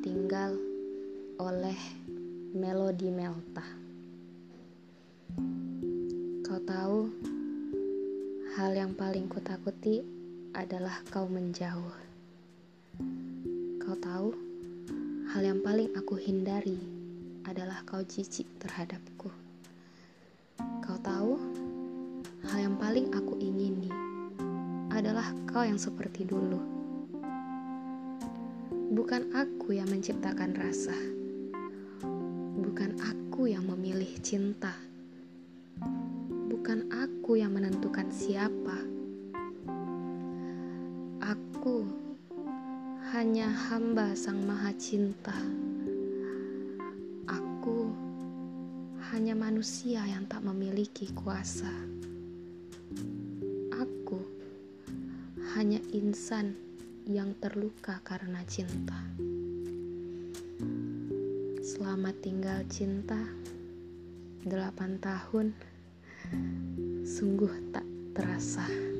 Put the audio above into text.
tinggal oleh Melody Melta. Kau tahu, hal yang paling kutakuti adalah kau menjauh. Kau tahu, hal yang paling aku hindari adalah kau jijik terhadapku. Kau tahu, hal yang paling aku ingini adalah kau yang seperti dulu. Bukan aku yang menciptakan rasa, bukan aku yang memilih cinta, bukan aku yang menentukan siapa. Aku hanya hamba Sang Maha Cinta. Aku hanya manusia yang tak memiliki kuasa. Aku hanya insan yang terluka karena cinta. Selamat tinggal cinta, delapan tahun, sungguh tak terasa.